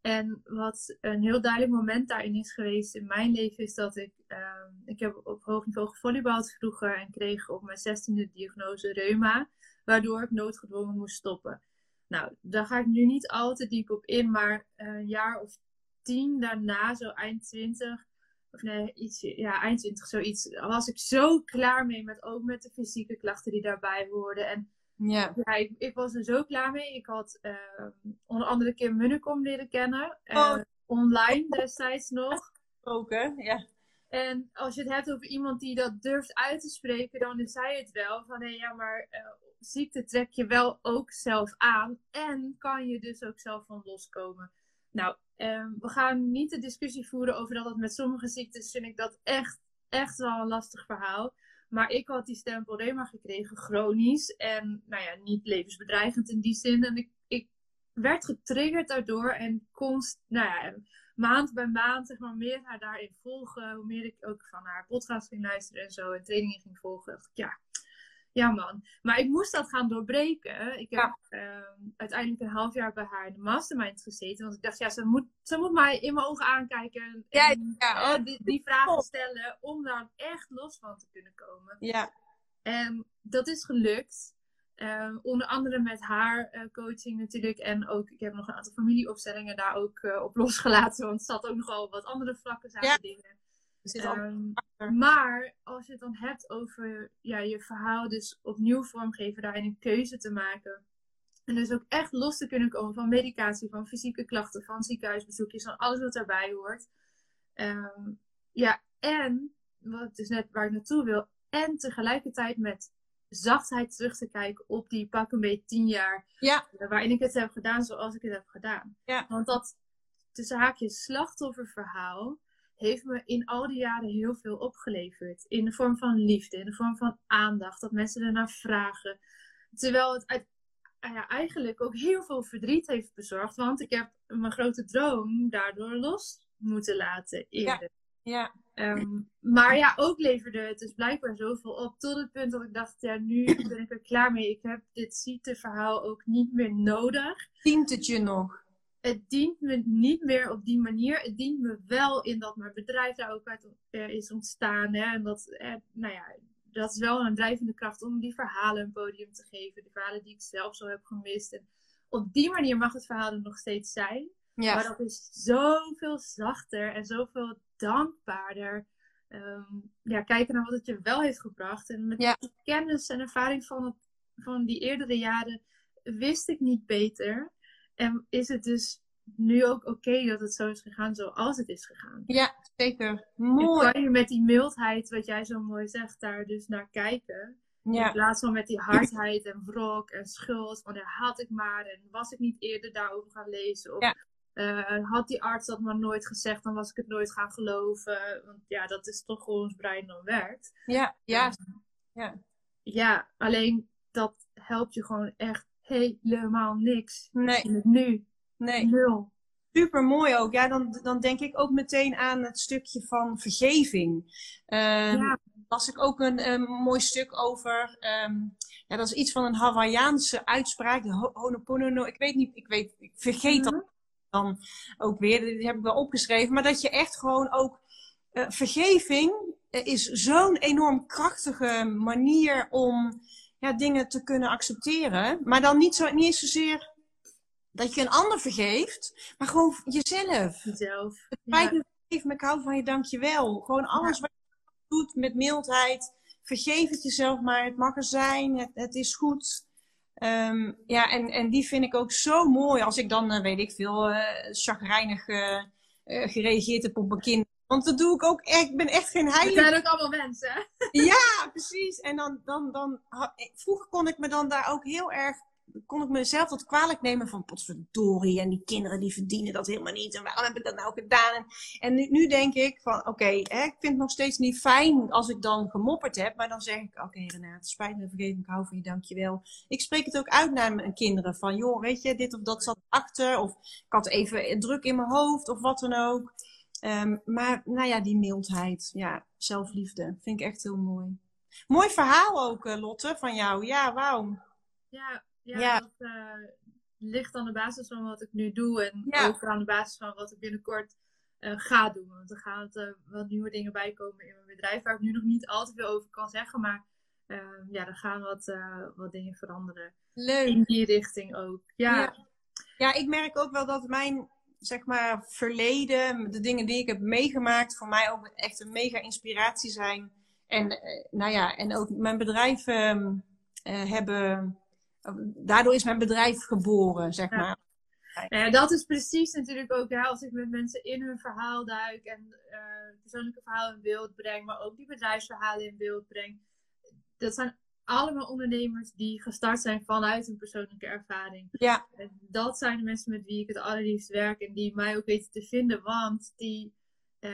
En wat een heel duidelijk moment daarin is geweest in mijn leven, is dat ik, um, ik heb op hoog niveau gevolleybald vroeger en kreeg op mijn zestiende diagnose reuma, waardoor ik noodgedwongen moest stoppen. Nou, daar ga ik nu niet al te diep op in, maar een jaar of tien daarna, zo eind twintig, of nee, iets, ja, eind twintig zoiets, was ik zo klaar mee met ook met de fysieke klachten die daarbij hoorden. En ja, ja ik, ik, was er zo klaar mee. Ik had uh, onder andere Kim Munnekom leren kennen. Uh, oh. Online destijds nog. Ook hè, ja. En als je het hebt over iemand die dat durft uit te spreken, dan is zij het wel. Van hé, ja, maar uh, ziekte trek je wel ook zelf aan. En kan je dus ook zelf van loskomen. Nou, um, we gaan niet de discussie voeren over dat het met sommige ziektes vind ik dat echt, echt wel een lastig verhaal. Maar ik had die stempel reuma gekregen, chronisch. En nou ja, niet levensbedreigend in die zin. En ik, ik werd getriggerd daardoor. En konst, nou ja, maand bij maand, zeg maar, meer haar daarin volgen. Hoe meer ik ook van haar podcast ging luisteren en zo. En trainingen ging volgen. Dacht ik, ja, ja, man. Maar ik moest dat gaan doorbreken. Ik heb ehm, uiteindelijk een half jaar bij haar in de mastermind gezeten. Want ik dacht, ja, ze moet, ze moet mij in mijn ogen aankijken. En, ja, ja. Oh, die, die, vragen stellen om daar echt los van te kunnen komen. Ja. En dat is gelukt. Ehm, onder andere met haar uh, coaching natuurlijk. En ook, ik heb nog een aantal familieopstellingen daar ook uh, op losgelaten. Want er zat ook nogal wat andere vlakken zaten dingen. Um, maar als je het dan hebt over ja, je verhaal dus opnieuw vormgeven, daarin een keuze te maken. En dus ook echt los te kunnen komen van medicatie, van fysieke klachten, van ziekenhuisbezoekjes, van alles wat daarbij hoort. Um, ja, en, wat is net waar ik naartoe wil, en tegelijkertijd met zachtheid terug te kijken op die pak een beetje tien jaar ja. waarin ik het heb gedaan zoals ik het heb gedaan. Ja. Want dat tussen haakjes slachtofferverhaal heeft me in al die jaren heel veel opgeleverd. In de vorm van liefde, in de vorm van aandacht, dat mensen ernaar vragen. Terwijl het uit, ah ja, eigenlijk ook heel veel verdriet heeft bezorgd, want ik heb mijn grote droom daardoor los moeten laten eerder. Ja. Ehm, maar ja, ook leverde het dus blijkbaar zoveel op. Tot het punt dat ik dacht, ja, nu ben ik er klaar mee. Ik heb dit ziekteverhaal ook niet meer nodig. Dient het je nog? Het dient me niet meer op die manier. Het dient me wel in dat mijn bedrijf daar ook uit uh, is ontstaan. Hè? En dat, uh, nou ja, dat is wel een drijvende kracht om die verhalen een podium te geven. De verhalen die ik zelf zo heb gemist. En op die manier mag het verhaal er nog steeds zijn. Ja. Maar dat is zoveel zachter en zoveel dankbaarder. Um, ja, kijken naar wat het je wel heeft gebracht. En met de kennis en ervaring van, het, van die eerdere jaren wist ik niet beter. En is het dus nu ook oké dat het zo is gegaan zoals het is gegaan? Ja, zeker. Mooi. En kan je met die mildheid, wat jij zo mooi zegt, daar dus naar kijken. Ja. In plaats van met die hardheid en wrok en schuld. Van ja, had ik maar en was ik niet eerder daarover gaan lezen. Of ja. uh, had die arts dat maar nooit gezegd, dan was ik het nooit gaan geloven. Want ja, dat is toch hoe ons brein dan werkt. Ja, ja. ja. Ja, alleen dat helpt je gewoon echt helemaal niks. Nee. In het nu. Nee. Nul. Super mooi ook. Ja, dan, dan denk ik ook meteen aan het stukje van vergeving. Um, ja. Las ik ook een, een mooi stuk over. Um, ja, dat is iets van een Hawaïaanse uitspraak. De Honoponono. Ik weet niet, ik weet, ik vergeet dat mhm. dan ook weer. Die heb ik wel opgeschreven. Maar dat je echt gewoon ook. Uh, vergeving is zo'n enorm krachtige manier om ja, dingen te kunnen accepteren. Maar dan niet, zo, niet eens zozeer dat je een ander vergeeft, maar gewoon jezelf. Jezelf. Het feit dat je me ik hou van je, dankjewel. Gewoon alles wat je doet met mildheid. Vergeef het jezelf maar, het mag er zijn, het, het is goed. Um, ja, en, en die vind ik ook zo mooi. Als ik dan, uh, weet ik veel, uh, chagrijnig uh, gereageerd heb op mijn kind want dat doe ik ook echt. Ik ben echt geen heilige. We zijn ook allemaal mensen. Ja, precies. En dan, dan, dan, vroeger kon ik me dan daar ook heel erg kon ik mezelf wat kwalijk nemen van potverdorie. En die kinderen die verdienen dat helemaal niet. En waarom heb ik dat nou gedaan? En, en nu, nu denk ik van oké, ik vind het nog steeds niet fijn als ik dan gemopperd heb. Maar dan zeg ik oké okay, Renate, spijt me, vergeet me, ik hou van je, dankjewel. Ik spreek het ook uit naar mijn kinderen van joh, weet je, dit of dat zat achter. Of ik had even druk in mijn hoofd of wat dan ook. Ehm, maar nou ja, die mildheid, ja, zelfliefde, vind ik echt heel mooi. Mooi verhaal ook, uh, Lotte, van jou. Ja, wauw. Ja, ja, dat uh, ligt aan de basis van wat ik nu doe. En ook aan de basis van wat ik binnenkort uh, ga doen. Want er gaan uh, wat nieuwe dingen bij komen in mijn bedrijf. Waar ik nu nog niet al te veel over kan zeggen. Maar ehm, ja, er gaan wat, wat dingen veranderen. Leuk. In die richting ook. Ja. ja. Ja, ik merk ook wel dat mijn zeg maar, verleden, de dingen die ik heb meegemaakt, voor mij ook echt een mega inspiratie zijn. En, nou ja, en ook mijn bedrijf uh, hebben daardoor is mijn bedrijf geboren, zeg maar. Ja, dat is precies natuurlijk ook ja, als ik met mensen in hun verhaal duik en uh, persoonlijke verhalen in beeld breng, maar ook die bedrijfsverhalen in beeld breng. Dat zijn allemaal ondernemers die gestart zijn vanuit een persoonlijke ervaring. Ja. En dat zijn de mensen met wie ik het allerliefst werk en die mij ook weten te vinden, want die uh,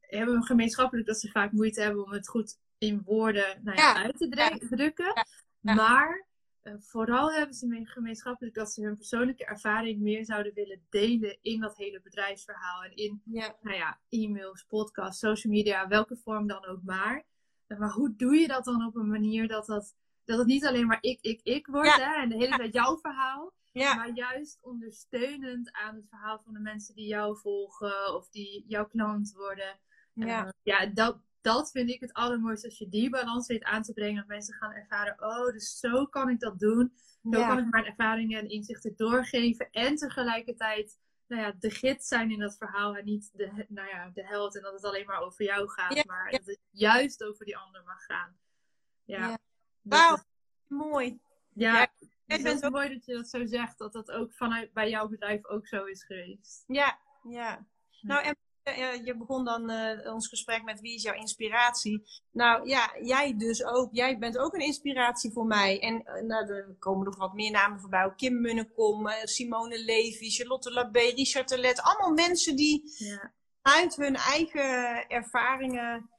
hebben gemeenschappelijk dat ze vaak moeite hebben om het goed in woorden nou ja, uit te drukken. Maar uh, vooral hebben ze gemeenschappelijk dat ze hun persoonlijke ervaring meer zouden willen delen in dat hele bedrijfsverhaal. En in ja. Nou ja, e-mails, podcasts, social media, welke vorm dan ook maar. Maar hoe doe je dat dan op een manier dat, dat, dat het niet alleen maar ik, ik, ik wordt hè, en de hele tijd jouw verhaal. Maar juist ondersteunend aan het verhaal van de mensen die jou volgen of die jouw klant worden. Ja, uh, ja dat, dat vind ik het allermooiste. Als je die balans weet aan te brengen. Dat mensen gaan ervaren. Oh, dus zo kan ik dat doen. Zo kan ik mijn ervaringen en inzichten doorgeven. En tegelijkertijd nou ja, de gids zijn in dat verhaal. En niet de, nou ja, de held. En dat het alleen maar over jou gaat. Maar dat het juist over die ander mag gaan. Ja. Wauw, mooi. Ja, dus het mooi dat je dat zo zegt. Dat dat ook vanuit bij jouw bedrijf ook zo is geweest. Ja, ja. Nou, en je begon dan uh, ons gesprek met wie is jouw inspiratie. Nou ja, jij dus ook. Jij bent ook een inspiratie voor mij. En uh, nou, er komen nog wat meer namen voorbij. Kim Munnekom, uh, Simone Levy, Charlotte Labé, Richard Telet. Allemaal mensen die ja. uit hun eigen ervaringen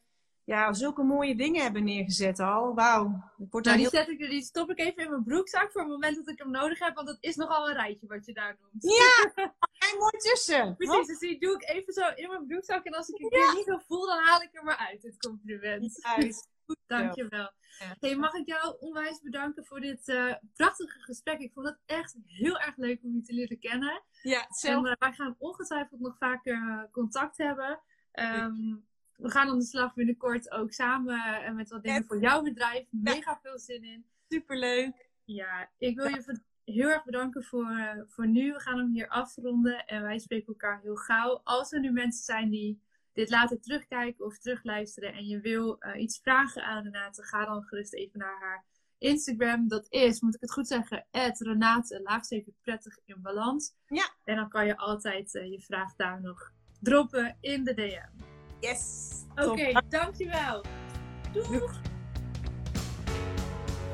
ja, zulke mooie dingen hebben neergezet al. Wauw. Nou, die, heel... zet ik, die stop ik even in mijn broekzak voor het moment dat ik hem nodig heb. Want het is nogal een rijtje wat je daar noemt. Ja, mooi tussen. Precies, dus die doe ik even zo in mijn broekzak. En als ik een keer niet zo voel, dan haal ik er maar uit, het compliment. Uit. Dankjewel. Ja. Hey, mag ik jou onwijs bedanken voor dit uh, prachtige gesprek. Ik vond het echt heel erg leuk om je te leren kennen. Ja, zelf. En uh, wij gaan ongetwijfeld nog vaker uh, contact hebben. Um, we gaan aan de slag binnenkort ook samen en met wat dingen voor jouw bedrijf. Mega veel zin in. Superleuk. Ja, ik wil je heel erg bedanken voor, voor nu. We gaan hem hier afronden en wij spreken elkaar heel gauw. Als er nu mensen zijn die dit laten terugkijken of terugluisteren en je wil uh, iets vragen aan Renate, ga dan gerust even naar haar Instagram. Dat is, moet ik het goed zeggen, Renate, laagstreepje prettig in balans. Ja. En dan kan je altijd uh, je vraag daar nog droppen in de DM. Yes. Oké, okay, dankjewel. Doeg.